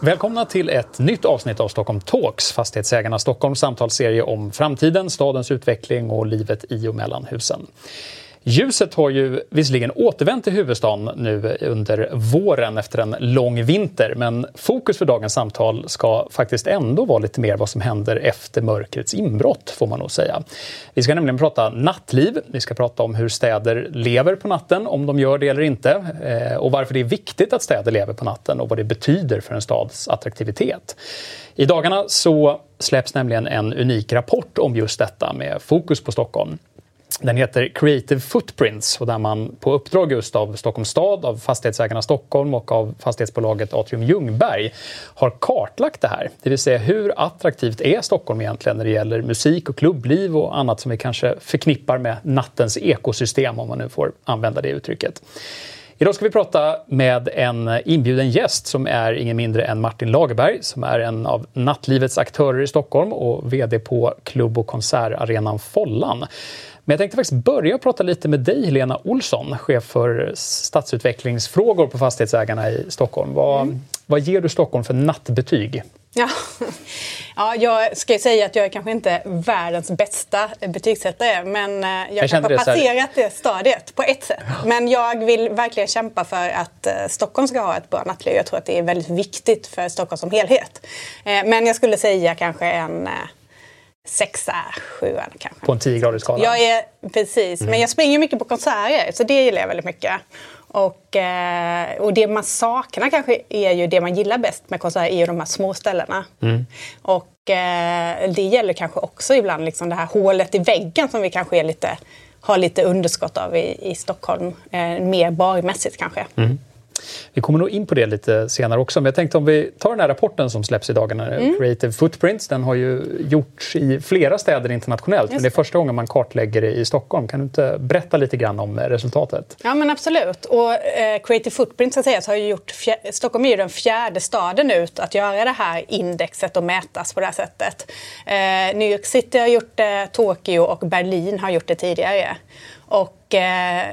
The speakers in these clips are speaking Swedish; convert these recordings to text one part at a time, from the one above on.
Välkomna till ett nytt avsnitt av Stockholm Talks, Fastighetsägarna Stockholms samtalsserie om framtiden, stadens utveckling och livet i och mellan husen. Ljuset har ju visserligen återvänt till huvudstaden nu under våren efter en lång vinter, men fokus för dagens samtal ska faktiskt ändå vara lite mer vad som händer efter mörkrets inbrott, får man nog säga. Vi ska nämligen prata nattliv, vi ska prata om hur städer lever på natten, om de gör det eller inte, eh, och varför det är viktigt att städer lever på natten och vad det betyder för en stads attraktivitet. I dagarna så släpps nämligen en unik rapport om just detta med fokus på Stockholm. Den heter Creative Footprints och där man på uppdrag just av Stockholms stad, av Fastighetsägarna Stockholm och av fastighetsbolaget Atrium Ljungberg har kartlagt det här. Det vill säga hur attraktivt är Stockholm egentligen när det gäller musik och klubbliv och annat som vi kanske förknippar med nattens ekosystem om man nu får använda det uttrycket. Idag ska vi prata med en inbjuden gäst som är ingen mindre än Martin Lagerberg som är en av nattlivets aktörer i Stockholm och VD på klubb och konsertarenan Follan. Men jag tänkte faktiskt börja prata lite med dig, Helena Olsson, chef för stadsutvecklingsfrågor på Fastighetsägarna i Stockholm. Vad, mm. vad ger du Stockholm för nattbetyg? Ja. ja, jag ska säga att jag är kanske inte världens bästa betygsättare men eh, jag, jag kanske har passerat det stadiet på ett sätt. Men jag vill verkligen kämpa för att eh, Stockholm ska ha ett bra nattliv. Jag tror att det är väldigt viktigt för Stockholm som helhet. Eh, men jag skulle säga kanske en sexa, sjua kanske. På en 10-gradig skala? Jag är, precis, mm. men jag springer mycket på konserter så det gillar jag väldigt mycket. Och, eh, och det man saknar kanske är ju det man gillar bäst med konserter är ju de här små ställena. Mm. Och eh, det gäller kanske också ibland liksom det här hålet i väggen som vi kanske är lite, har lite underskott av i, i Stockholm. Eh, mer barmässigt kanske. Mm. Vi kommer nog in på det lite senare också, men jag tänkte om vi tar den här rapporten som släpps i dagarna, mm. Creative Footprints, den har ju gjorts i flera städer internationellt, men det är första gången man kartlägger det i Stockholm. Kan du inte berätta lite grann om resultatet? Ja, men absolut. Och eh, Creative Footprints ska sägas, har ju gjort, Stockholm är ju den fjärde staden ut att göra det här indexet och mätas på det här sättet. Eh, New York City har gjort det, Tokyo och Berlin har gjort det tidigare. Och eh,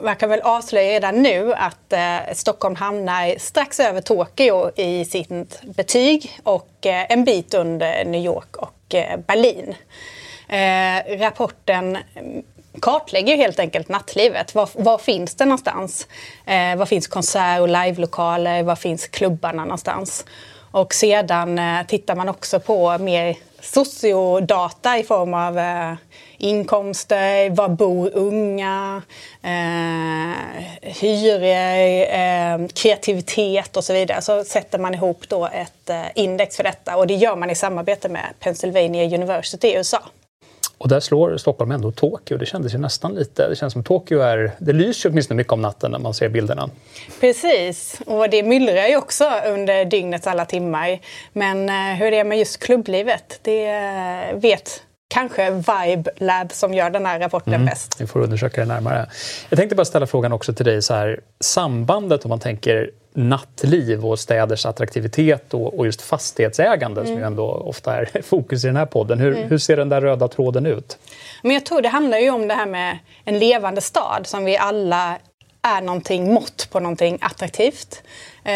man kan väl avslöja redan nu att eh, Stockholm hamnar strax över Tokyo i sitt betyg och eh, en bit under New York och eh, Berlin. Eh, rapporten kartlägger helt enkelt nattlivet. Var, var finns det någonstans? Eh, var finns konsert och livelokaler? Var finns klubbarna någonstans? Och sedan eh, tittar man också på mer sociodata i form av eh, inkomster, var bor unga, eh, hyror, eh, kreativitet och så vidare. Så sätter man ihop då ett eh, index för detta och det gör man i samarbete med Pennsylvania University i USA. Och där slår Stockholm ändå Tokyo. Det kändes ju nästan lite... Det känns som Tokyo är... Det lyser åtminstone mycket om natten när man ser bilderna. Precis, och det myllrar ju också under dygnets alla timmar. Men eh, hur det är med just klubblivet, det eh, vet kanske Vibe Lab som gör den här rapporten mm, bäst. Vi får undersöka det närmare. Jag tänkte bara ställa frågan också till dig, så här, sambandet om man tänker nattliv och städers attraktivitet och, och just fastighetsägande mm. som ju ändå ofta är fokus i den här podden. Hur, mm. hur ser den där röda tråden ut? Men jag tror det handlar ju om det här med en levande stad som vi alla är någonting mått på någonting attraktivt. Eh,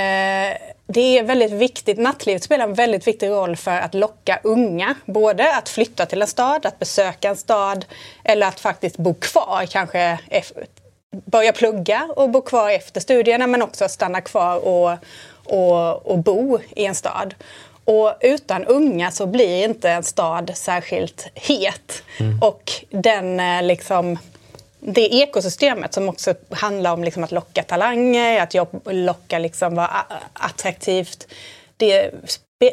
det är väldigt viktigt, nattlivet spelar en väldigt viktig roll för att locka unga. Både att flytta till en stad, att besöka en stad eller att faktiskt bo kvar, kanske börja plugga och bo kvar efter studierna men också stanna kvar och, och, och bo i en stad. Och utan unga så blir inte en stad särskilt het. Mm. Och den eh, liksom det ekosystemet som också handlar om liksom att locka talanger, att locka liksom vara attraktivt. Det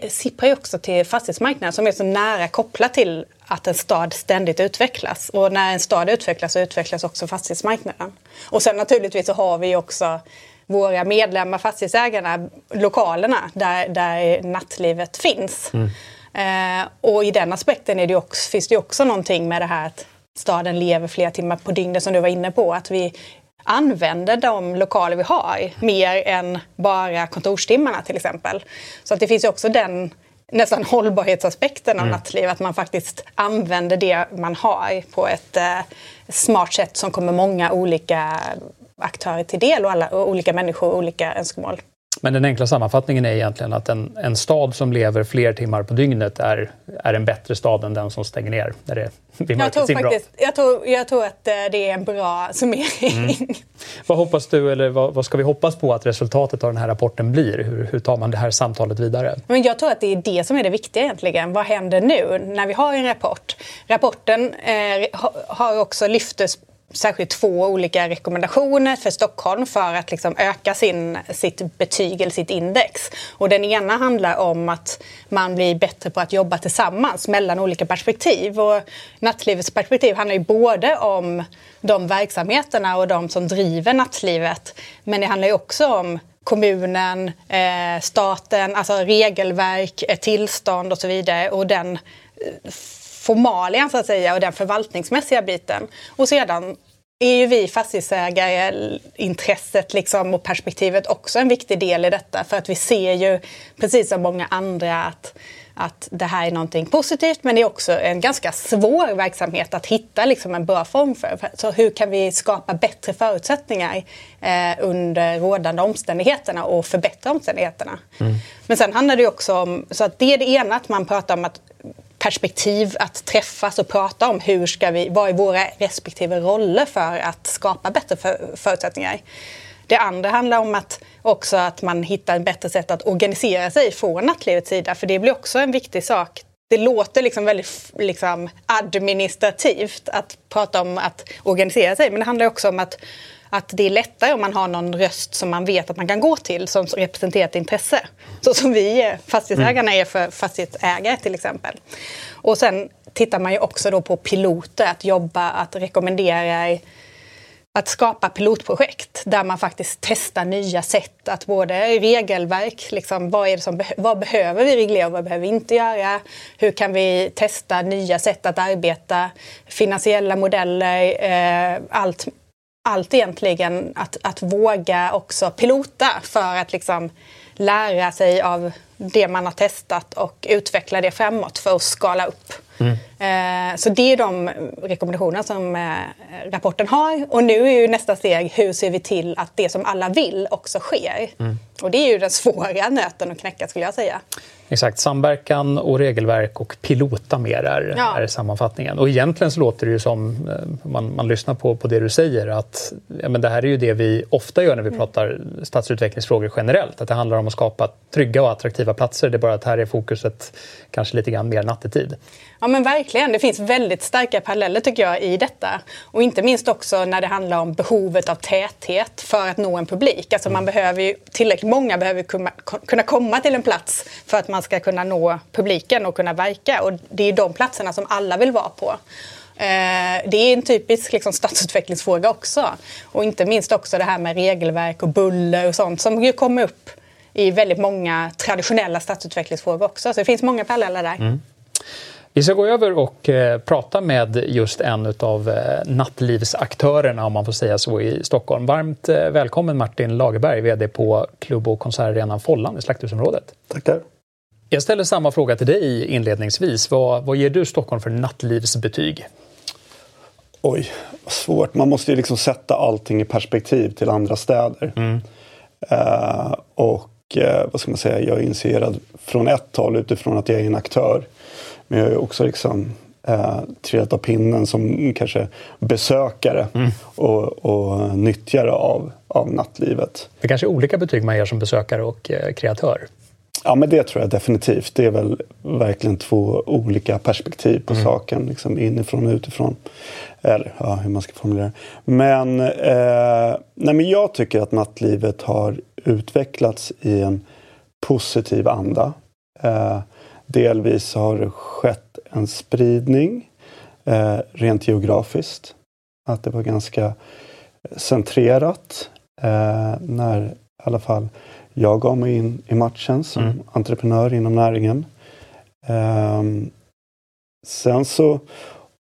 sipprar ju också till fastighetsmarknaden som är så nära kopplat till att en stad ständigt utvecklas. Och när en stad utvecklas så utvecklas också fastighetsmarknaden. Och sen naturligtvis så har vi också våra medlemmar, fastighetsägarna, lokalerna där, där nattlivet finns. Mm. Eh, och i den aspekten är det också, finns det också någonting med det här att staden lever flera timmar på dygnet som du var inne på. Att vi använder de lokaler vi har mer än bara kontorstimmarna till exempel. Så att det finns ju också den nästan hållbarhetsaspekten av mm. nattliv. Att man faktiskt använder det man har på ett eh, smart sätt som kommer många olika aktörer till del och, alla, och olika människor och olika önskemål. Men den enkla sammanfattningen är egentligen att en, en stad som lever fler timmar på dygnet är, är en bättre stad än den som stänger ner. När det, jag, tror faktiskt, jag, tror, jag tror att eh, det är en bra summering. Mm. Vad hoppas du, eller vad, vad, ska vi hoppas på att resultatet av den här rapporten blir? Hur, hur tar man det här samtalet vidare? Men jag tror att det är det som är det viktiga egentligen. Vad händer nu när vi har en rapport? Rapporten eh, har också lyftes särskilt två olika rekommendationer för Stockholm för att liksom öka sin, sitt betyg eller sitt index. Och den ena handlar om att man blir bättre på att jobba tillsammans mellan olika perspektiv. Och nattlivets perspektiv handlar ju både om de verksamheterna och de som driver nattlivet. Men det handlar ju också om kommunen, eh, staten, alltså regelverk, eh, tillstånd och så vidare. Och den eh, formalian så att säga och den förvaltningsmässiga biten. Och sedan är ju vi fastighetsägare, intresset liksom och perspektivet också en viktig del i detta. För att vi ser ju, precis som många andra, att, att det här är någonting positivt men det är också en ganska svår verksamhet att hitta liksom en bra form för. Så hur kan vi skapa bättre förutsättningar eh, under rådande omständigheterna och förbättra omständigheterna? Mm. Men sen handlar det också om, så att det är det ena, att man pratar om att perspektiv att träffas och prata om hur ska vi, vad är våra respektive roller för att skapa bättre för, förutsättningar. Det andra handlar om att också att man hittar ett bättre sätt att organisera sig från nattlivets sida, för det blir också en viktig sak. Det låter liksom väldigt liksom, administrativt att prata om att organisera sig, men det handlar också om att att det är lättare om man har någon röst som man vet att man kan gå till som representerar ett intresse. Så som vi fastighetsägarna är för fastighetsägare till exempel. Och sen tittar man ju också då på piloter, att jobba, att rekommendera att skapa pilotprojekt där man faktiskt testar nya sätt att både regelverk, liksom, vad, är det som, vad behöver vi reglera och vad behöver vi inte göra? Hur kan vi testa nya sätt att arbeta? Finansiella modeller, eh, allt allt egentligen att, att våga också pilota för att liksom lära sig av det man har testat och utveckla det framåt för att skala upp. Mm. Eh, så det är de rekommendationer som eh, rapporten har. Och nu är ju nästa steg, hur ser vi till att det som alla vill också sker? Mm. Och det är ju den svåra nöten att knäcka skulle jag säga. Exakt, samverkan och regelverk och pilota mer är, ja. är sammanfattningen. Och egentligen så låter det ju som, eh, man, man lyssnar på, på det du säger, att ja, men det här är ju det vi ofta gör när vi mm. pratar stadsutvecklingsfrågor generellt. Att det handlar om att skapa trygga och attraktiva platser. Det är bara att här är fokuset kanske lite grann mer nattetid. Ja men verkligen, det finns väldigt starka paralleller tycker jag i detta. Och inte minst också när det handlar om behovet av täthet för att nå en publik. Alltså man behöver ju, tillräckligt många behöver kunna komma till en plats för att man ska kunna nå publiken och kunna verka. Och det är de platserna som alla vill vara på. Eh, det är en typisk liksom, stadsutvecklingsfråga också. Och inte minst också det här med regelverk och buller och sånt som ju kommer upp i väldigt många traditionella stadsutvecklingsfrågor också. Så det finns många paralleller där. Mm. Vi ska gå över och eh, prata med just en av eh, nattlivsaktörerna, om man får säga så, i Stockholm. Varmt eh, välkommen Martin Lagerberg, VD på klubb och konsertarenan Follan i Slakthusområdet. Tackar. Jag ställer samma fråga till dig inledningsvis. Vad, vad ger du Stockholm för nattlivsbetyg? Oj, vad svårt. Man måste ju liksom sätta allting i perspektiv till andra städer. Mm. Uh, och vad ska man säga, jag är initierad från ett håll utifrån att jag är en aktör. Men jag är också liksom eh, trillat av pinnen som kanske besökare mm. och, och nyttjare av, av nattlivet. Det kanske är olika betyg man ger som besökare och eh, kreatör? Ja, men det tror jag definitivt. Det är väl verkligen två olika perspektiv på mm. saken, liksom inifrån och utifrån. Eller ja, hur man ska formulera det. Men, eh, nej, men jag tycker att nattlivet har utvecklats i en positiv anda. Eh, Delvis har det skett en spridning eh, rent geografiskt. Att det var ganska centrerat eh, när i alla fall jag gav mig in i matchen som mm. entreprenör inom näringen. Sen så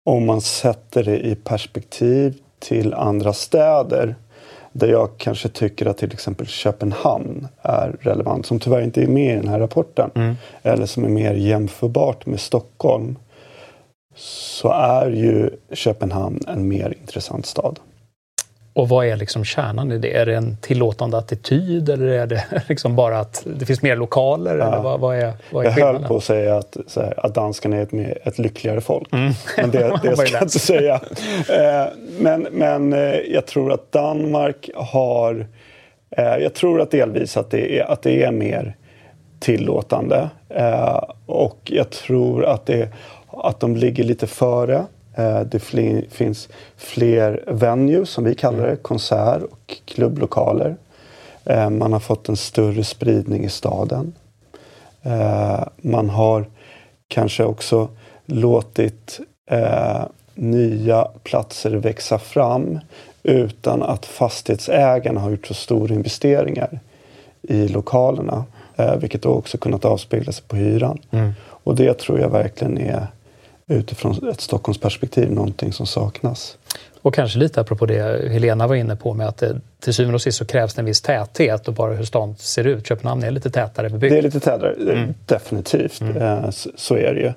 om man sätter det i perspektiv till andra städer där jag kanske tycker att till exempel Köpenhamn är relevant, som tyvärr inte är med i den här rapporten, mm. eller som är mer jämförbart med Stockholm, så är ju Köpenhamn en mer intressant stad. Och vad är liksom kärnan i det? Är det en tillåtande attityd eller är det liksom bara att det finns mer lokaler? Ja. Eller vad, vad, är, vad är jag höll på att säga att, här, att danskarna är ett, mer, ett lyckligare folk. Mm. Men det, det ska jag inte säga. Eh, men, men eh, jag tror att Danmark har... Eh, jag tror att delvis att det är, att det är mer tillåtande. Och jag tror att, det, att de ligger lite före. Eh, det finns fler venues, som vi kallar det, konsert och klubblokaler. Eh, man har fått en större spridning i staden. Eh, man har kanske också låtit nya platser växa fram utan att fastighetsägarna har gjort så stora investeringar i lokalerna. Vilket då också kunnat avspegla sig på hyran. Mm. Och det tror jag verkligen är utifrån ett Stockholmsperspektiv någonting som saknas. Och kanske lite apropå det Helena var inne på med att det, till syvende och sist så krävs det en viss täthet och bara hur stan ser ut. Köpenhamn är lite tätare bebyggt. Det är lite tätare, mm. definitivt. Mm. Eh, så är det ju.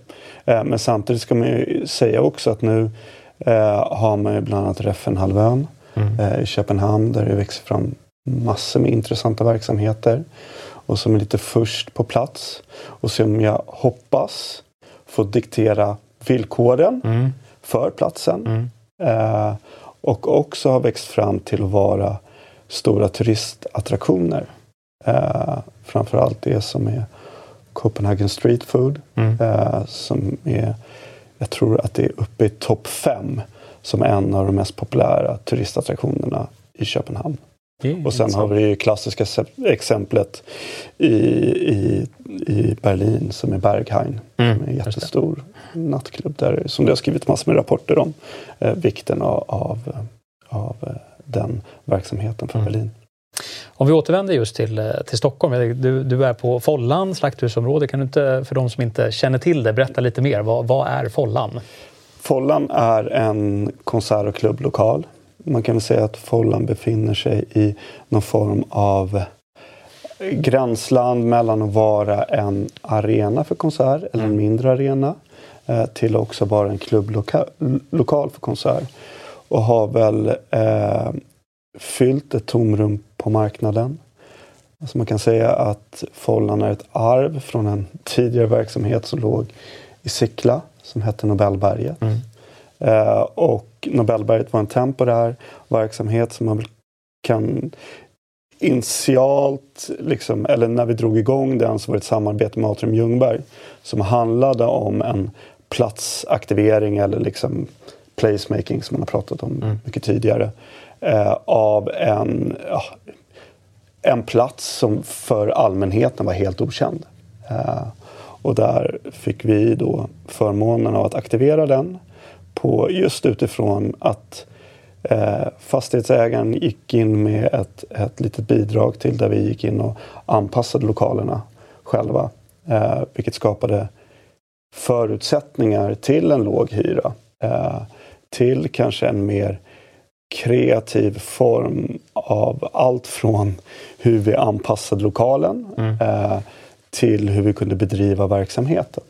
Eh, men samtidigt ska man ju säga också att nu eh, har man ju bland annat Räffenhalvön mm. i Köpenhamn där det växer fram massor med intressanta verksamheter och som är lite först på plats och som jag hoppas får diktera villkoren mm. för platsen. Mm. Eh, och också har växt fram till att vara stora turistattraktioner. Eh, framförallt det som är Copenhagen Street Food. Mm. Eh, som är, jag tror att det är uppe i topp fem som en av de mest populära turistattraktionerna i Köpenhamn. Och sen har vi det klassiska exemplet i, i, i Berlin som är Berghain. Mm, som är en jättestor nattklubb där, som det har skrivit massor med rapporter om. Eh, vikten av, av, av, eh, den verksamheten för mm. Berlin. Om vi återvänder just till, eh, till Stockholm. Du, du är på Follan slakthusområde. Kan du inte, för de som inte känner till det, berätta lite mer. Vad, vad är Follan? Follan är en konsert och klubblokal man kan väl säga att Follan befinner sig i någon form av gränsland mellan att vara en arena för konsert, eller en mm. mindre arena, eh, till också vara en klubblokal för konsert. Och har väl eh, fyllt ett tomrum på marknaden. Alltså man kan säga att Follan är ett arv från en tidigare verksamhet som låg i Sickla, som hette Nobelberget. Mm. Eh, och Nobelberget var en temporär verksamhet som man kan initialt, liksom, eller när vi drog igång den, så var det ett samarbete med Atrium Ljungberg som handlade om en platsaktivering eller liksom placemaking som man har pratat om mm. mycket tidigare. Eh, av en, ja, en plats som för allmänheten var helt okänd. Eh, och där fick vi då förmånen av att aktivera den på just utifrån att eh, fastighetsägaren gick in med ett, ett litet bidrag till där vi gick in och anpassade lokalerna själva. Eh, vilket skapade förutsättningar till en låg hyra. Eh, till kanske en mer kreativ form av allt från hur vi anpassade lokalen mm. eh, till hur vi kunde bedriva verksamheten.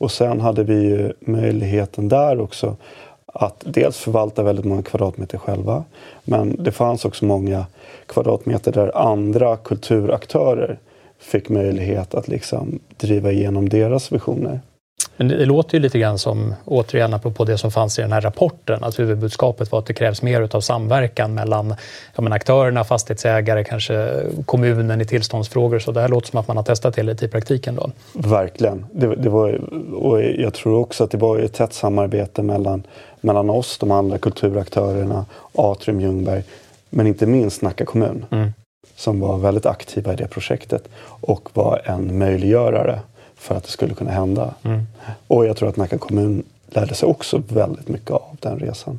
Och sen hade vi ju möjligheten där också att dels förvalta väldigt många kvadratmeter själva. Men det fanns också många kvadratmeter där andra kulturaktörer fick möjlighet att liksom driva igenom deras visioner. Men det låter ju lite grann som, återigen apropå det som fanns i den här rapporten, att huvudbudskapet var att det krävs mer av samverkan mellan menar, aktörerna, fastighetsägare, kanske kommunen i tillståndsfrågor. Så det här låter som att man har testat det lite i praktiken då. Verkligen. Det, det var, och jag tror också att det var ett tätt samarbete mellan, mellan oss, de andra kulturaktörerna, Atrium Ljungberg, men inte minst Nacka kommun. Mm. som var väldigt aktiva i det projektet och var en möjliggörare för att det skulle kunna hända. Mm. Och jag tror att Nacka kommun lärde sig också väldigt mycket av den resan.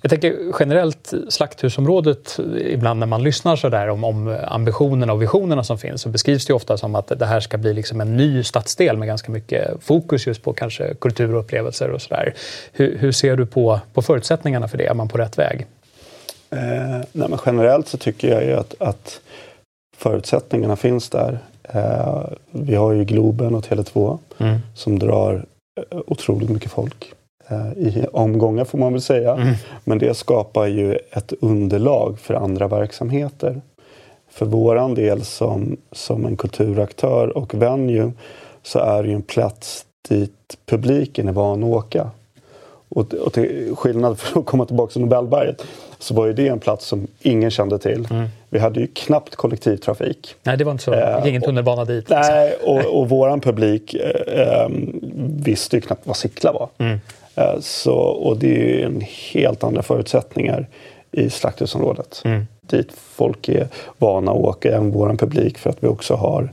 Jag tänker generellt slakthusområdet, ibland när man lyssnar så där om, om ambitionerna och visionerna som finns så beskrivs det ofta som att det här ska bli liksom en ny stadsdel med ganska mycket fokus just på kanske kultur och upplevelser och sådär. Hur, hur, ser du på, på förutsättningarna för det? Är man på rätt väg? Eh, nej, men generellt så tycker jag ju att, att förutsättningarna finns där. Eh, vi har ju Globen och Tele2 mm. som drar eh, otroligt mycket folk. Eh, i omgångar får man väl säga. Mm. Men det skapar ju ett underlag för andra verksamheter. För våran del som, som en kulturaktör och venue så är det ju en plats dit publiken är van att åka. Och, och till skillnad för att komma tillbaka till Nobelberget så var ju det en plats som ingen kände till. Mm. Vi hade ju knappt kollektivtrafik. Nej, det var inte så. Eh, ingen tunnelbana dit. Nej, och, och våran publik eh, eh, visste ju knappt vad Sickla var. Mm. Eh, så, och det är ju en helt andra förutsättningar i slakthusområdet. Mm. Dit folk är vana att åka, även vår publik, för att vi också har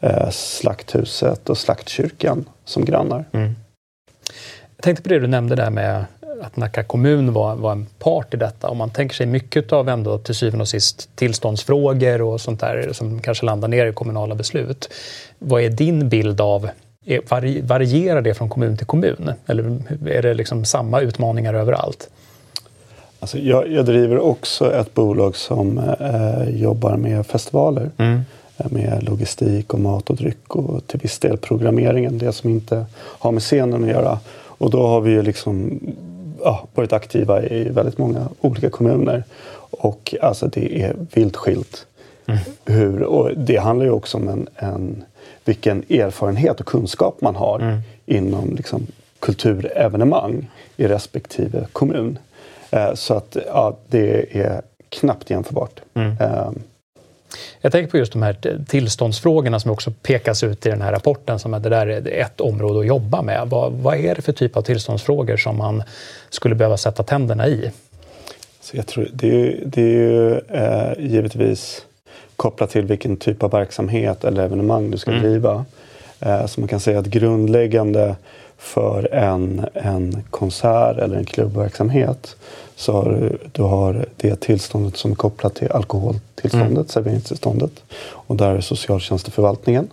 eh, Slakthuset och Slaktkyrkan som grannar. Mm. Jag tänkte på det du nämnde där med att Nacka kommun var, var en part i detta. Om man tänker sig mycket av ändå till syvende och sist tillståndsfrågor och sånt där som kanske landar ner i kommunala beslut. Vad är din bild av Varierar det från kommun till kommun? Eller är det liksom samma utmaningar överallt? Alltså jag, jag driver också ett bolag som eh, jobbar med festivaler. Mm. Eh, med logistik och mat och dryck och till viss del programmeringen. Det som inte har med scenen att göra. Och då har vi ju liksom ja, varit aktiva i väldigt många olika kommuner. Och alltså det är vilt skilt. Mm. Hur, och det handlar ju också om en, en vilken erfarenhet och kunskap man har mm. inom liksom, kulturevenemang i respektive kommun. Eh, så att ja, det är knappt jämförbart. Mm. Eh, jag tänker på just de här tillståndsfrågorna som också pekas ut i den här rapporten som att det där är ett område att jobba med. Vad, vad är det för typ av tillståndsfrågor som man skulle behöva sätta tänderna i? Så jag tror det är, det är ju eh, givetvis kopplat till vilken typ av verksamhet eller evenemang du ska mm. driva. Eh, så man kan säga att grundläggande för en, en konsert eller en klubbverksamhet så har du, du har det tillståndet som är kopplat till alkoholtillståndet, mm. serveringstillståndet. Och där är socialtjänsteförvaltningen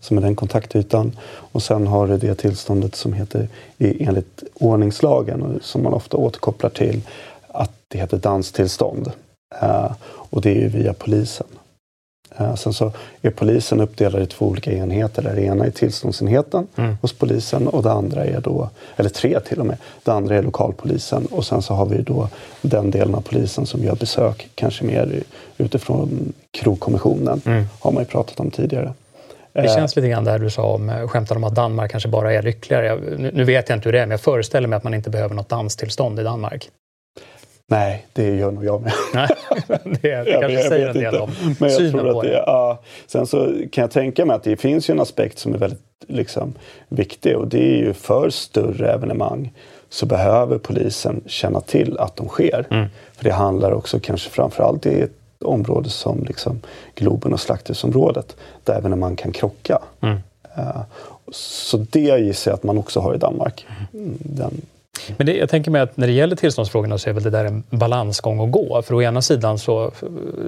som är den kontaktytan. Och sen har du det tillståndet som heter enligt ordningslagen som man ofta återkopplar till att det heter danstillstånd. Uh, och det är via polisen. Eh, sen så är polisen uppdelad i två olika enheter. Där det ena är tillståndsenheten mm. hos polisen och det andra är då, eller tre till och med, det andra är lokalpolisen och sen så har vi då den delen av polisen som gör besök, kanske mer utifrån krogkommissionen, mm. har man ju pratat om tidigare. Det eh, känns lite grann där du sa om, eh, skämtade om att Danmark kanske bara är lyckligare. Nu vet jag inte hur det är, men jag föreställer mig att man inte behöver något danstillstånd i Danmark. Nej, det gör nog jag med. Nej, det, kanske säger en del om Men jag synen tror på det. det. Ja. Sen så kan jag tänka mig att det finns ju en aspekt som är väldigt liksom, viktig och det är ju för större evenemang så behöver polisen känna till att de sker. Mm. För det handlar också kanske framförallt i ett område som liksom Globen och Slakthusområdet där evenemang kan krocka. Mm. Uh, så det gissar jag att man också har i Danmark. Mm. Den men det, jag tänker mig att när det gäller tillståndsfrågorna så är väl det där en balansgång att gå. För å ena sidan så,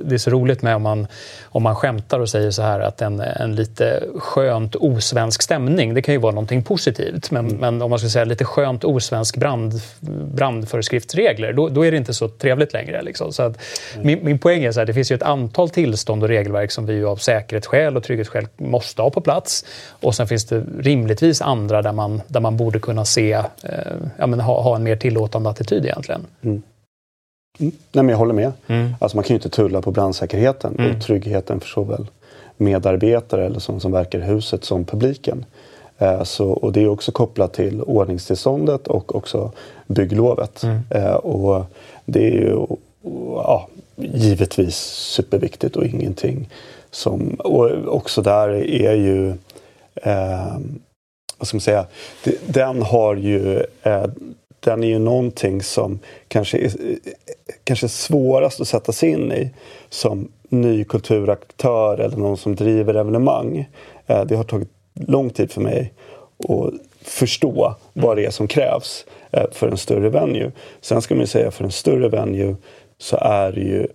det är så roligt med om man, om man skämtar och säger så här att en, en lite skönt osvensk stämning, det kan ju vara någonting positivt. Men, mm. men om man ska säga lite skönt osvensk brand, brandföreskriftsregler, då, då är det inte så trevligt längre. Liksom. Så att, mm. min, min poäng är att det finns ju ett antal tillstånd och regelverk som vi av säkerhetsskäl och trygghetsskäl måste ha på plats. Och sen finns det rimligtvis andra där man, där man borde kunna se eh, ja, men ha, ha en mer tillåtande attityd egentligen. Mm. Mm. Nej, men jag håller med. Mm. Alltså man kan ju inte tulla på brandsäkerheten mm. och tryggheten för såväl medarbetare eller som, som verkar i huset som publiken. Eh, så, och det är också kopplat till ordningstillståndet och också bygglovet. Mm. Eh, och det är ju ja, givetvis superviktigt och ingenting som... Och också där är ju eh, vad ska man säga, den har ju eh, den är ju någonting som kanske är eh, kanske svårast att sätta sig in i som ny kulturaktör eller någon som driver evenemang. Eh, det har tagit lång tid för mig att förstå vad det är som krävs eh, för en större venue. Sen ska man ju säga för en större venue så är det ju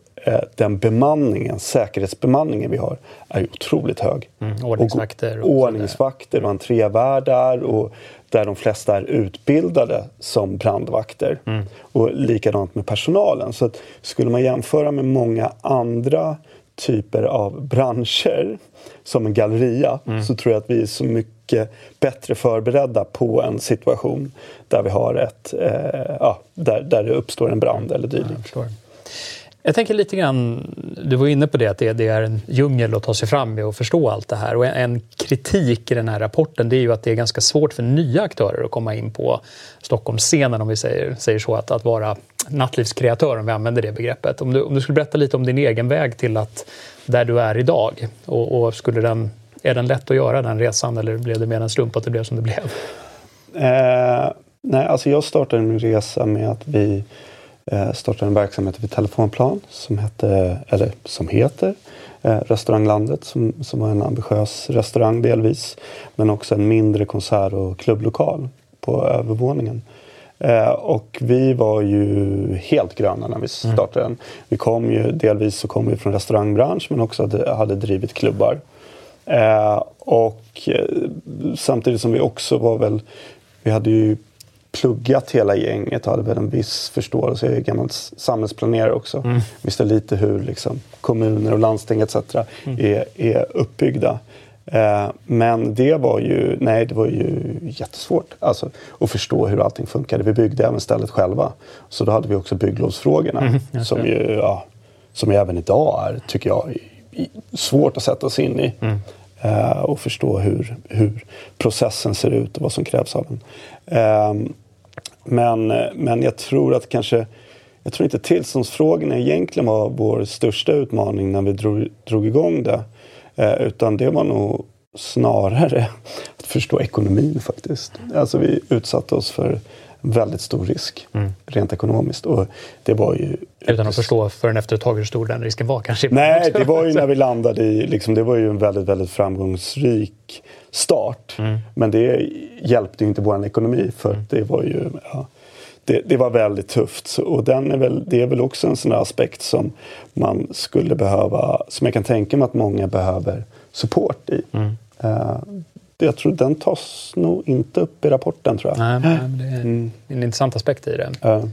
den bemanningen, säkerhetsbemanningen vi har, är otroligt hög. Mm, ordningsvakter. Och, och ordningsvakter och entrévärdar och där de flesta är utbildade som brandvakter. Mm. Och likadant med personalen. Så att, skulle man jämföra med många andra typer av branscher som en galleria mm. så tror jag att vi är så mycket bättre förberedda på en situation där vi har ett, eh, ja, där, där det uppstår en brand eller dylikt. Ja, jag tänker lite grann, du var inne på det, att det, det, är en djungel att ta sig fram i och förstå allt det här. Och en kritik i den här rapporten det är ju att det är ganska svårt för nya aktörer att komma in på Stockholmsscenen, om vi säger, säger så, att, att vara nattlivskreatör, om vi använder det begreppet. Om du, om du skulle berätta lite om din egen väg till att där du är idag, och, och skulle den, är den lätt att göra den resan eller blev det mer en slump att det blev som det blev? Eh, nej, alltså jag startade min resa med att vi startade en verksamhet vid Telefonplan som, hette, eller som heter eh, Restauranglandet som, som var en ambitiös restaurang delvis. Men också en mindre konsert och klubblokal på övervåningen. Eh, och vi var ju helt gröna när vi mm. startade den. Vi kom ju, delvis så kom vi från restaurangbransch men också hade, hade drivit klubbar. Eh, och eh, samtidigt som vi också var väl, vi hade ju pluggat hela gänget och hade väl en viss förståelse. Jag är gammal samhällsplanerare också. Mm. Visste lite hur liksom, kommuner och landsting etc. Mm. Är, är uppbyggda. Eh, men det var ju, nej, det var ju jättesvårt alltså, att förstå hur allting funkade. Vi byggde även stället själva. Så då hade vi också bygglovsfrågorna mm, som, ju, ja, som ju även idag är, tycker jag, svårt att sätta sig in i. Mm. Uh, och förstå hur, hur processen ser ut och vad som krävs av den. Ehm, men, men jag tror att kanske jag tror inte tillståndsfrågorna egentligen var vår största utmaning när vi drog, drog igång det. Eh, utan det var nog snarare att förstå ekonomin faktiskt. Alltså vi utsatte oss för väldigt stor risk mm. rent ekonomiskt. Och det var ju... Utan att förstå förrän efter ett tag hur stor den risken var kanske? Nej, det var ju när vi landade i, liksom, det var ju en väldigt, väldigt framgångsrik start. Mm. Men det hjälpte ju inte vår ekonomi för mm. det var ju ja, det, det, var väldigt tufft. Och den är väl, det är väl också en sån aspekt som man skulle behöva, som jag kan tänka mig att många behöver support i. Mm. Uh, jag tror den tas nog inte upp i rapporten tror jag. Nej, men det är mm. en intressant aspekt i det. Uh.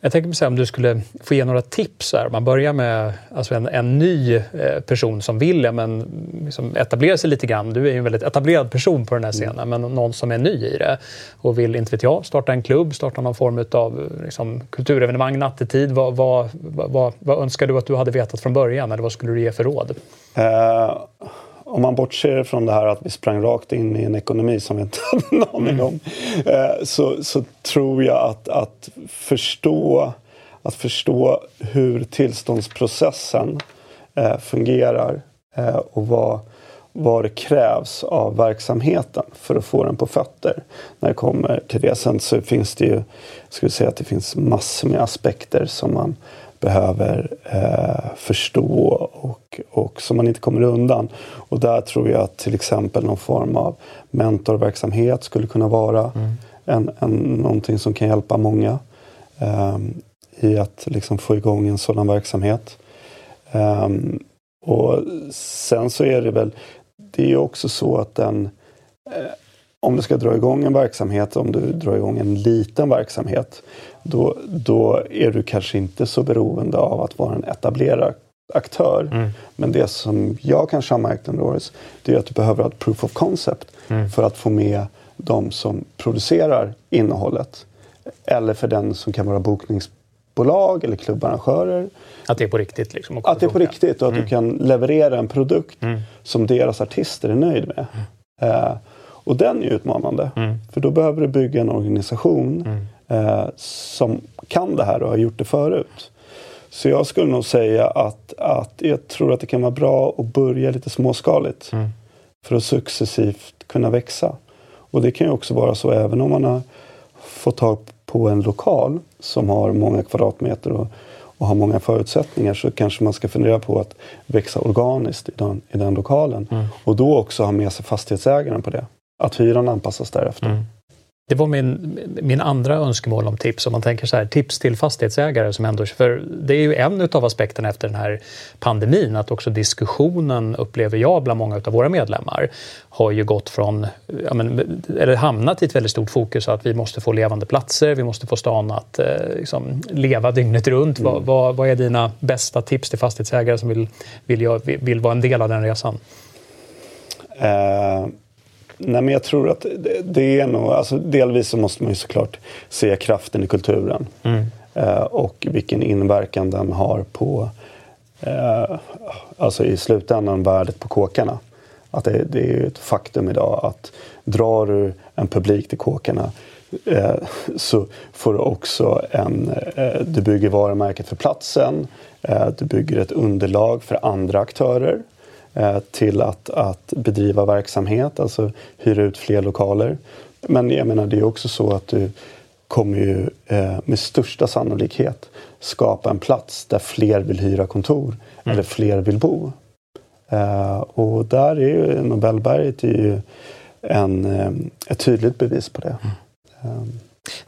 Jag tänker mig om du skulle få ge några tips. Här. Man börjar med alltså en, en ny eh, person som vill men liksom etablera sig lite grann. Du är ju en väldigt etablerad person på den här scenen, mm. men någon som är ny i det och vill, inte vet jag, starta en klubb, starta någon form av liksom, kulturevenemang nattetid. Vad, vad, vad, vad önskar du att du hade vetat från början eller vad skulle du ge för råd? Uh om man bortser från det här att vi sprang rakt in i en ekonomi som vi inte hade en aning om. Eh, så, så tror jag att, att, förstå, att förstå hur tillståndsprocessen eh, fungerar eh, och vad, vad det krävs av verksamheten för att få den på fötter. När det kommer till det sen så finns det ju, jag skulle säga att det finns massor med aspekter som man behöver eh, förstå och, och som man inte kommer undan. Och där tror jag att till exempel någon form av mentorverksamhet skulle kunna vara mm. en, en, någonting som kan hjälpa många eh, i att liksom få igång en sådan verksamhet. Eh, och sen så är det väl, det är också så att den eh, om du ska dra igång en verksamhet, om du drar igång en liten verksamhet, då, då är du kanske inte så beroende av att vara en etablerad aktör. Mm. Men det som jag kanske har märkt under året, det är att du behöver ha ett proof of concept mm. för att få med de som producerar innehållet. Eller för den som kan vara bokningsbolag eller klubbarrangörer. Att det är på riktigt? Liksom, att det är på riktigt och att mm. du kan leverera en produkt mm. som deras artister är nöjd med. Mm. Uh, och den är utmanande. Mm. För då behöver du bygga en organisation. Eh, som kan det här och har gjort det förut. Så jag skulle nog säga att, att jag tror att det kan vara bra att börja lite småskaligt. Mm. För att successivt kunna växa. Och det kan ju också vara så även om man har fått tag på en lokal som har många kvadratmeter och, och har många förutsättningar så kanske man ska fundera på att växa organiskt i den, i den lokalen. Mm. Och då också ha med sig fastighetsägaren på det. att hyran anpassas därefter. Mm. Det var min, min andra önskemål om tips. Om man tänker så här, tips till fastighetsägare som ändå... För det är ju en av aspekterna efter den här pandemin att också diskussionen, upplever jag bland många av våra medlemmar, har ju gått från, ja men, eller hamnat i ett väldigt stort fokus att vi måste få levande platser, vi måste få stan att eh, liksom, leva dygnet runt. Mm. Vad, vad, vad, är dina bästa tips till fastighetsägare som vill, vill, vill, vara en del av den resan? Uh Nej, men jag tror att det, det, är nog, alltså delvis så måste man ju såklart se kraften i kulturen. Mm. Eh, och vilken inverkan den har på, eh, alltså i slutändan, värdet på kåkarna. Att det, det är ett faktum idag att drar du en publik till kåkarna eh, så får du också en, eh, du bygger varumärket för platsen, eh, du bygger ett underlag för andra aktörer till att, att bedriva verksamhet, alltså hyra ut fler lokaler. Men jag menar, det är också så att du kommer ju eh, med största sannolikhet skapa en plats där fler vill hyra kontor mm. eller fler vill bo. Eh, och där är ju Nobelberget är ju en, ett tydligt bevis på det. Mm.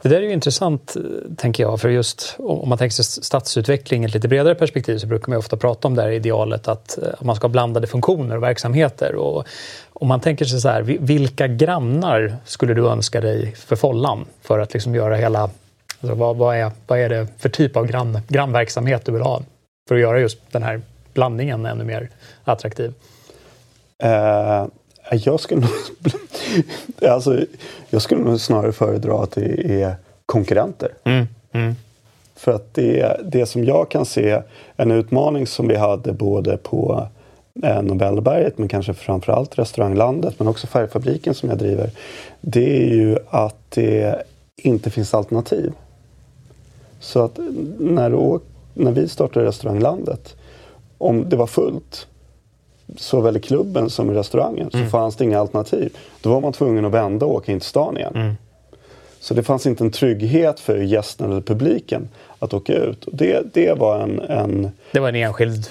Det där är ju intressant, eh, tänker jag, för just om man tänker sig stadsutveckling i ett lite bredare perspektiv så brukar man ofta prata om det här idealet att, att man ska ha blandade funktioner och verksamheter. Och om man tänker sig så här, vilka grannar skulle du önska dig för Follan för att liksom göra hela... Alltså vad, vad, är, vad är det för typ av grann, grannverksamhet du vill ha för att göra just den här blandningen ännu mer attraktiv? Uh, jag skulle nog alltså, jag skulle nog snarare föredra att det är konkurrenter. Mm. Mm. För att det, det som jag kan se, en utmaning som vi hade både på eh, Nobelberget men kanske framförallt restauranglandet men också Färgfabriken som jag driver. Det är ju att det inte finns alternativ. Så att när, när vi startade restauranglandet, om det var fullt såväl i klubben som i restaurangen så mm. fanns det inga alternativ. Då var man tvungen att vända och åka in till stan igen. Mm. Så det fanns inte en trygghet för gästen eller publiken att åka ut. Det, det var en, en... Det var en enskild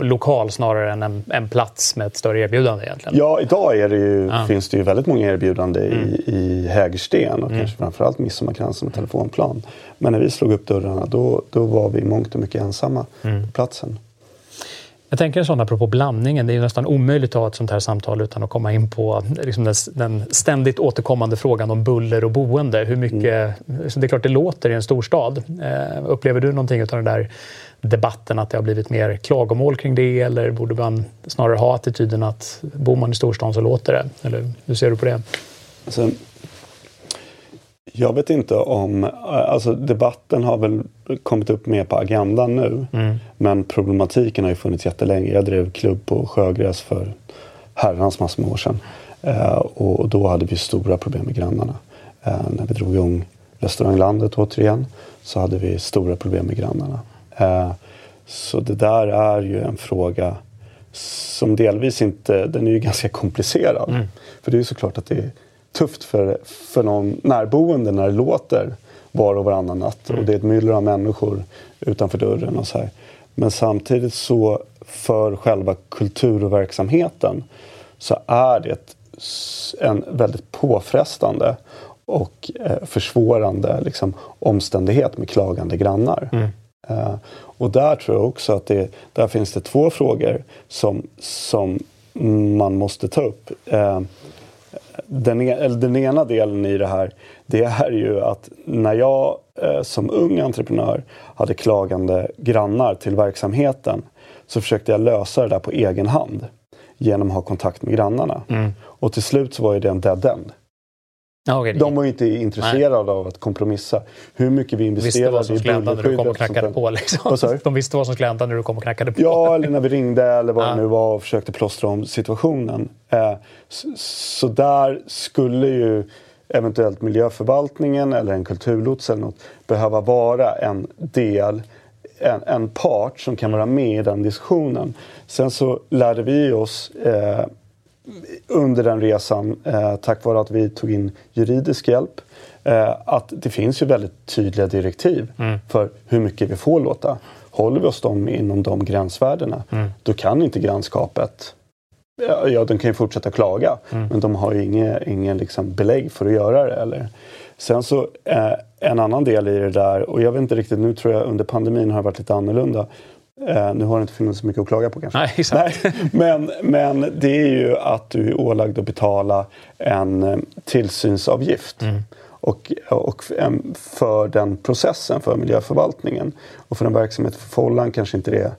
lokal snarare än en, en plats med ett större erbjudande egentligen? Ja, idag är det ju, ja. finns det ju väldigt många erbjudanden mm. i, i Hägersten och mm. kanske framförallt Midsommarkransen och Telefonplan. Men när vi slog upp dörrarna då, då var vi mångt och mycket ensamma mm. på platsen. Jag tänker en sån apropå blandningen, det är nästan omöjligt att ha ett sånt här samtal utan att komma in på liksom den, den, ständigt återkommande frågan om buller och boende. Hur mycket, mm. Det är klart det låter i en storstad. Eh, upplever du någonting av den där debatten att det har blivit mer klagomål kring det eller borde man snarare ha attityden att bor man i storstan så låter det? Eller hur ser du på det? Alltså, jag vet inte om, alltså debatten har väl kommit upp mer på agendan nu. Mm. Men problematiken har ju funnits jättelänge. Jag drev klubb på Sjögräs för herrans massor med år sedan. Eh, och då hade vi stora problem med grannarna. Eh, när vi drog igång restauranglandet återigen så hade vi stora problem med grannarna. Eh, så det där är ju en fråga som delvis inte, den är ju ganska komplicerad. Mm. För det är ju såklart att det tufft för, för någon närboende när det låter var och varannan natt mm. och det är ett myller av människor utanför dörren och så här. Men samtidigt så för själva kulturverksamheten så är det en väldigt påfrestande och eh, försvårande liksom, omständighet med klagande grannar. Mm. Uh, och där tror jag också att det, där finns det två frågor som, som man måste ta upp. Uh, den, e-, den ena delen i det här det är ju att när jag eh, som ung entreprenör hade klagande grannar till verksamheten så försökte jag lösa det där på egen hand genom att ha kontakt med grannarna. Mm. Och till slut så var ju det en dead end. Ja, okay. De var ju inte intresserade Nej. av att kompromissa. Hur mycket vi investerade i bullerskydd. när du kom och knackade på. Liksom. De visste vad som skulle hända när du kom och knackade på. Ja, eller när vi ringde eller vad ja. det nu var och försökte plåstra om situationen. Eh, så, så, där skulle ju eventuellt miljöförvaltningen eller en kulturlots eller något behöva vara en del en, en part som kan vara med i den diskussionen. Sen så lärde vi oss eh, under den resan, eh, tack vare att vi tog in juridisk hjälp, eh, att det finns ju väldigt tydliga direktiv mm. för hur mycket vi får låta. Håller vi oss dem inom de gränsvärdena, mm. då kan inte grannskapet Ja, de kan ju fortsätta klaga. Mm. Men de har ju ingen, ingen liksom belägg för att göra det. Eller. Sen så eh, en annan del i det där, och jag vet inte riktigt, nu tror jag under pandemin har det varit lite annorlunda. Eh, nu har det inte funnits så mycket att klaga på kanske. Nej, exakt. Nej, men, men det är ju att du är ålagd att betala en eh, tillsynsavgift. Mm. Och, och för den processen, för miljöförvaltningen. Och för en verksamhet för Follan kanske inte det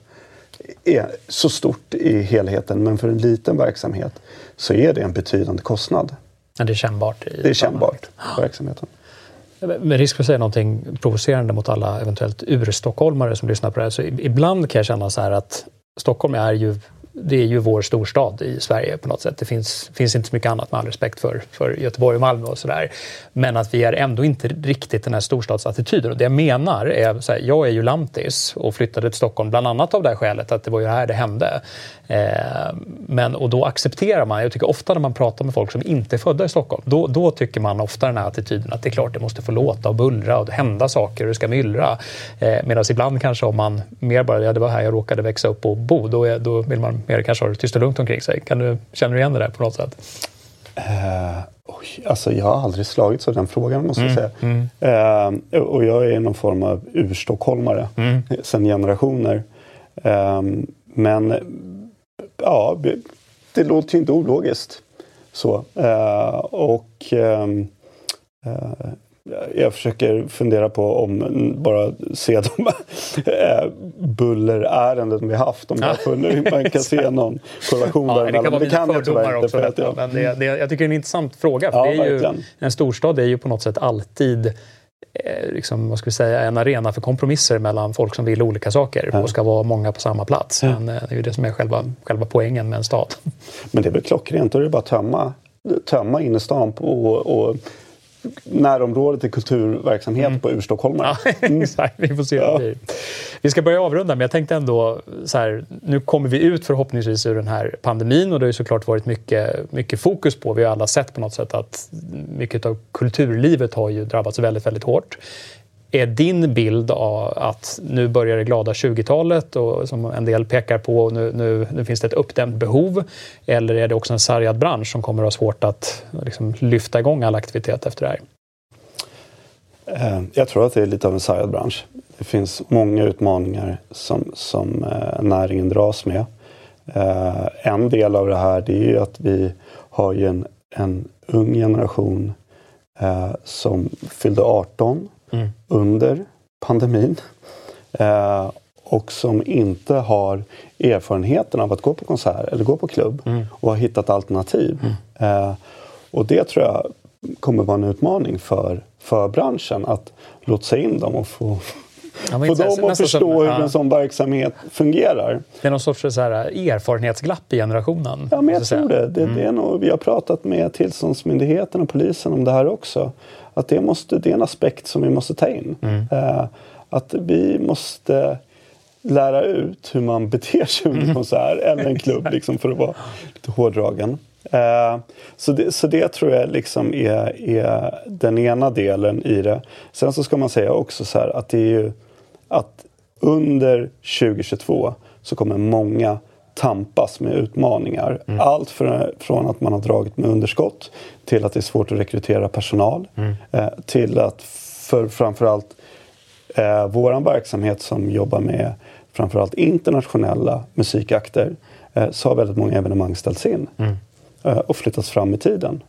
är så stort i helheten. Men för en liten verksamhet så är det en betydande kostnad. Ja, det är kännbart? I det är kännbart för verksamheten. Med risk för att säga någonting provocerande mot alla eventuellt urstockholmare som lyssnar på det här, så ibland kan jag känna så här att Stockholm är ju det är ju vår storstad i Sverige på något sätt. Det finns, finns inte så mycket annat med all respekt för, för Göteborg och Malmö och sådär. Men att vi är ändå inte riktigt den här storstadsattityden. Och det jag menar är, så här, jag är ju lantis och flyttade till Stockholm bland annat av det här skälet att det var ju här det hände. Eh, men, och då accepterar man, jag tycker ofta när man pratar med folk som inte är födda i Stockholm, då, då tycker man ofta den här attityden att det är klart det måste få låta och bullra och hända saker och det ska myllra. Eh, Medan ibland kanske om man mer bara, ja det var här jag råkade växa upp och bo, då, är, då vill man mer kanske ha det tyst och lugnt omkring sig. Kan du, känner du igen det där på något sätt? Uh, oj, alltså jag har aldrig slagits av den frågan måste jag mm, säga. Mm. Uh, och jag är någon form av urstockholmare mm. sedan generationer. Uh, men ja, det låter ju inte ologiskt. Så. och ehm, jag försöker fundera på om bara se de eh, bullerärenden vi haft. Om jag funnit, man kan se någon korrelation ja, Det kan vara det kan jag tyvärr inte. För att jag, men det, det, jag tycker det är en intressant fråga. För ja, det är ju, en storstad är ju på något sätt alltid eh, Liksom, vad ska vi säga, en arena för kompromisser mellan folk som vill olika saker ja. och ska vara många på samma plats. Ja. Men eh, det är ju det som är själva, själva poängen med en stad. Men det är väl klockrent, då är det bara att tömma, tömma innerstan och, och närområdet till kulturverksamhet mm. på urstockholmare. Ja, mm. exakt, vi får se. Ja. Vi ska börja avrunda, men jag tänkte ändå så här, nu kommer vi ut förhoppningsvis ur den här pandemin och det har ju såklart varit mycket, mycket fokus på, vi har alla sett på något sätt att mycket av kulturlivet har ju drabbats väldigt, väldigt hårt. Är din bild av att nu börjar det glada 20-talet och som en del pekar på, nu, nu, nu finns det ett uppdämt behov? Eller är det också en sargad bransch som kommer att ha svårt att liksom, lyfta igång all aktivitet efter det här? Eh, jag tror att det är lite av en sargad bransch. Det finns många utmaningar som, som eh, näringen dras med. Eh, en del av det här det är ju att vi har en, en ung generation som fyllde 18 mm. under pandemin eh, och som inte har erfarenheten av att gå på konsert eller gå på klubb mm. och har hittat alternativ. Mm. Eh, och det tror jag kommer vara en utmaning för, för branschen att lotsa in dem och få Ja, få dem att förstå som, hur ja. en sån verksamhet fungerar. Det är någon sorts så här, erfarenhetsglapp i generationen? Ja, men jag tror det. det, mm. det är nog, vi har pratat med tillståndsmyndigheten och polisen om det här också. Att det, måste, det är en aspekt som vi måste ta in. Mm. Uh, att vi måste lära ut hur man beter sig under en mm. konsert eller en klubb liksom, för att vara lite hårdragen. Uh, så, det, så det tror jag liksom är, är den ena delen i det. Sen så ska man säga också så här att det är ju att under 2022 så kommer många tampas med utmaningar. Mm. Allt från att man har dragit med underskott till att det är svårt att rekrytera personal. Mm. Eh, till att för framförallt eh, vår verksamhet som jobbar med framförallt internationella musikakter eh, så har väldigt många evenemang ställts in mm. eh, och flyttats fram i tiden.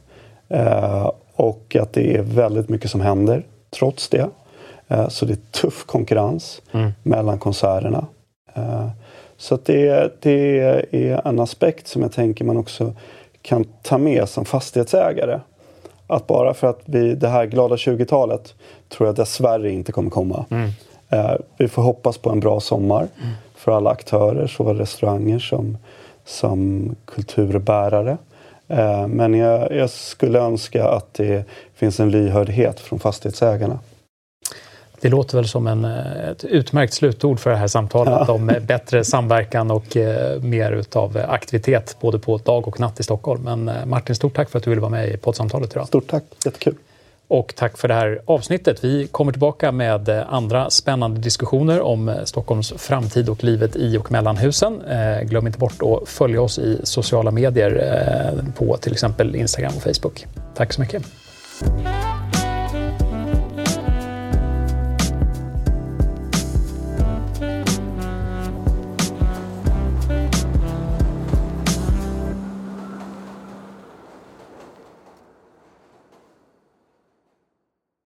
Eh, och att det är väldigt mycket som händer trots det. Eh, så det är tuff konkurrens mm. mellan konserterna. Eh, så det, det är en aspekt som jag tänker man också kan ta med som fastighetsägare. Att bara för att vi, det här glada 20-talet tror jag dessvärre inte kommer komma. Mm. Eh, vi får hoppas på en bra sommar mm. för alla aktörer, såväl restauranger som, som kulturbärare. men jag, jag skulle önska att det finns en lyhördhet från fastighetsägarna. Det låter väl som en, eh, ett utmärkt slutord för det här samtalet ja. om eh, bättre samverkan och eh, mer utav aktivitet både på dag och natt i Stockholm. Men Martin, stort tack för att du ville vara med i poddsamtalet idag. Stort tack, jättekul. Och tack för det här avsnittet. Vi kommer tillbaka med andra spännande diskussioner om Stockholms framtid och livet i och mellan husen. Glöm inte bort att följa oss i sociala medier på till exempel Instagram och Facebook. Tack så mycket.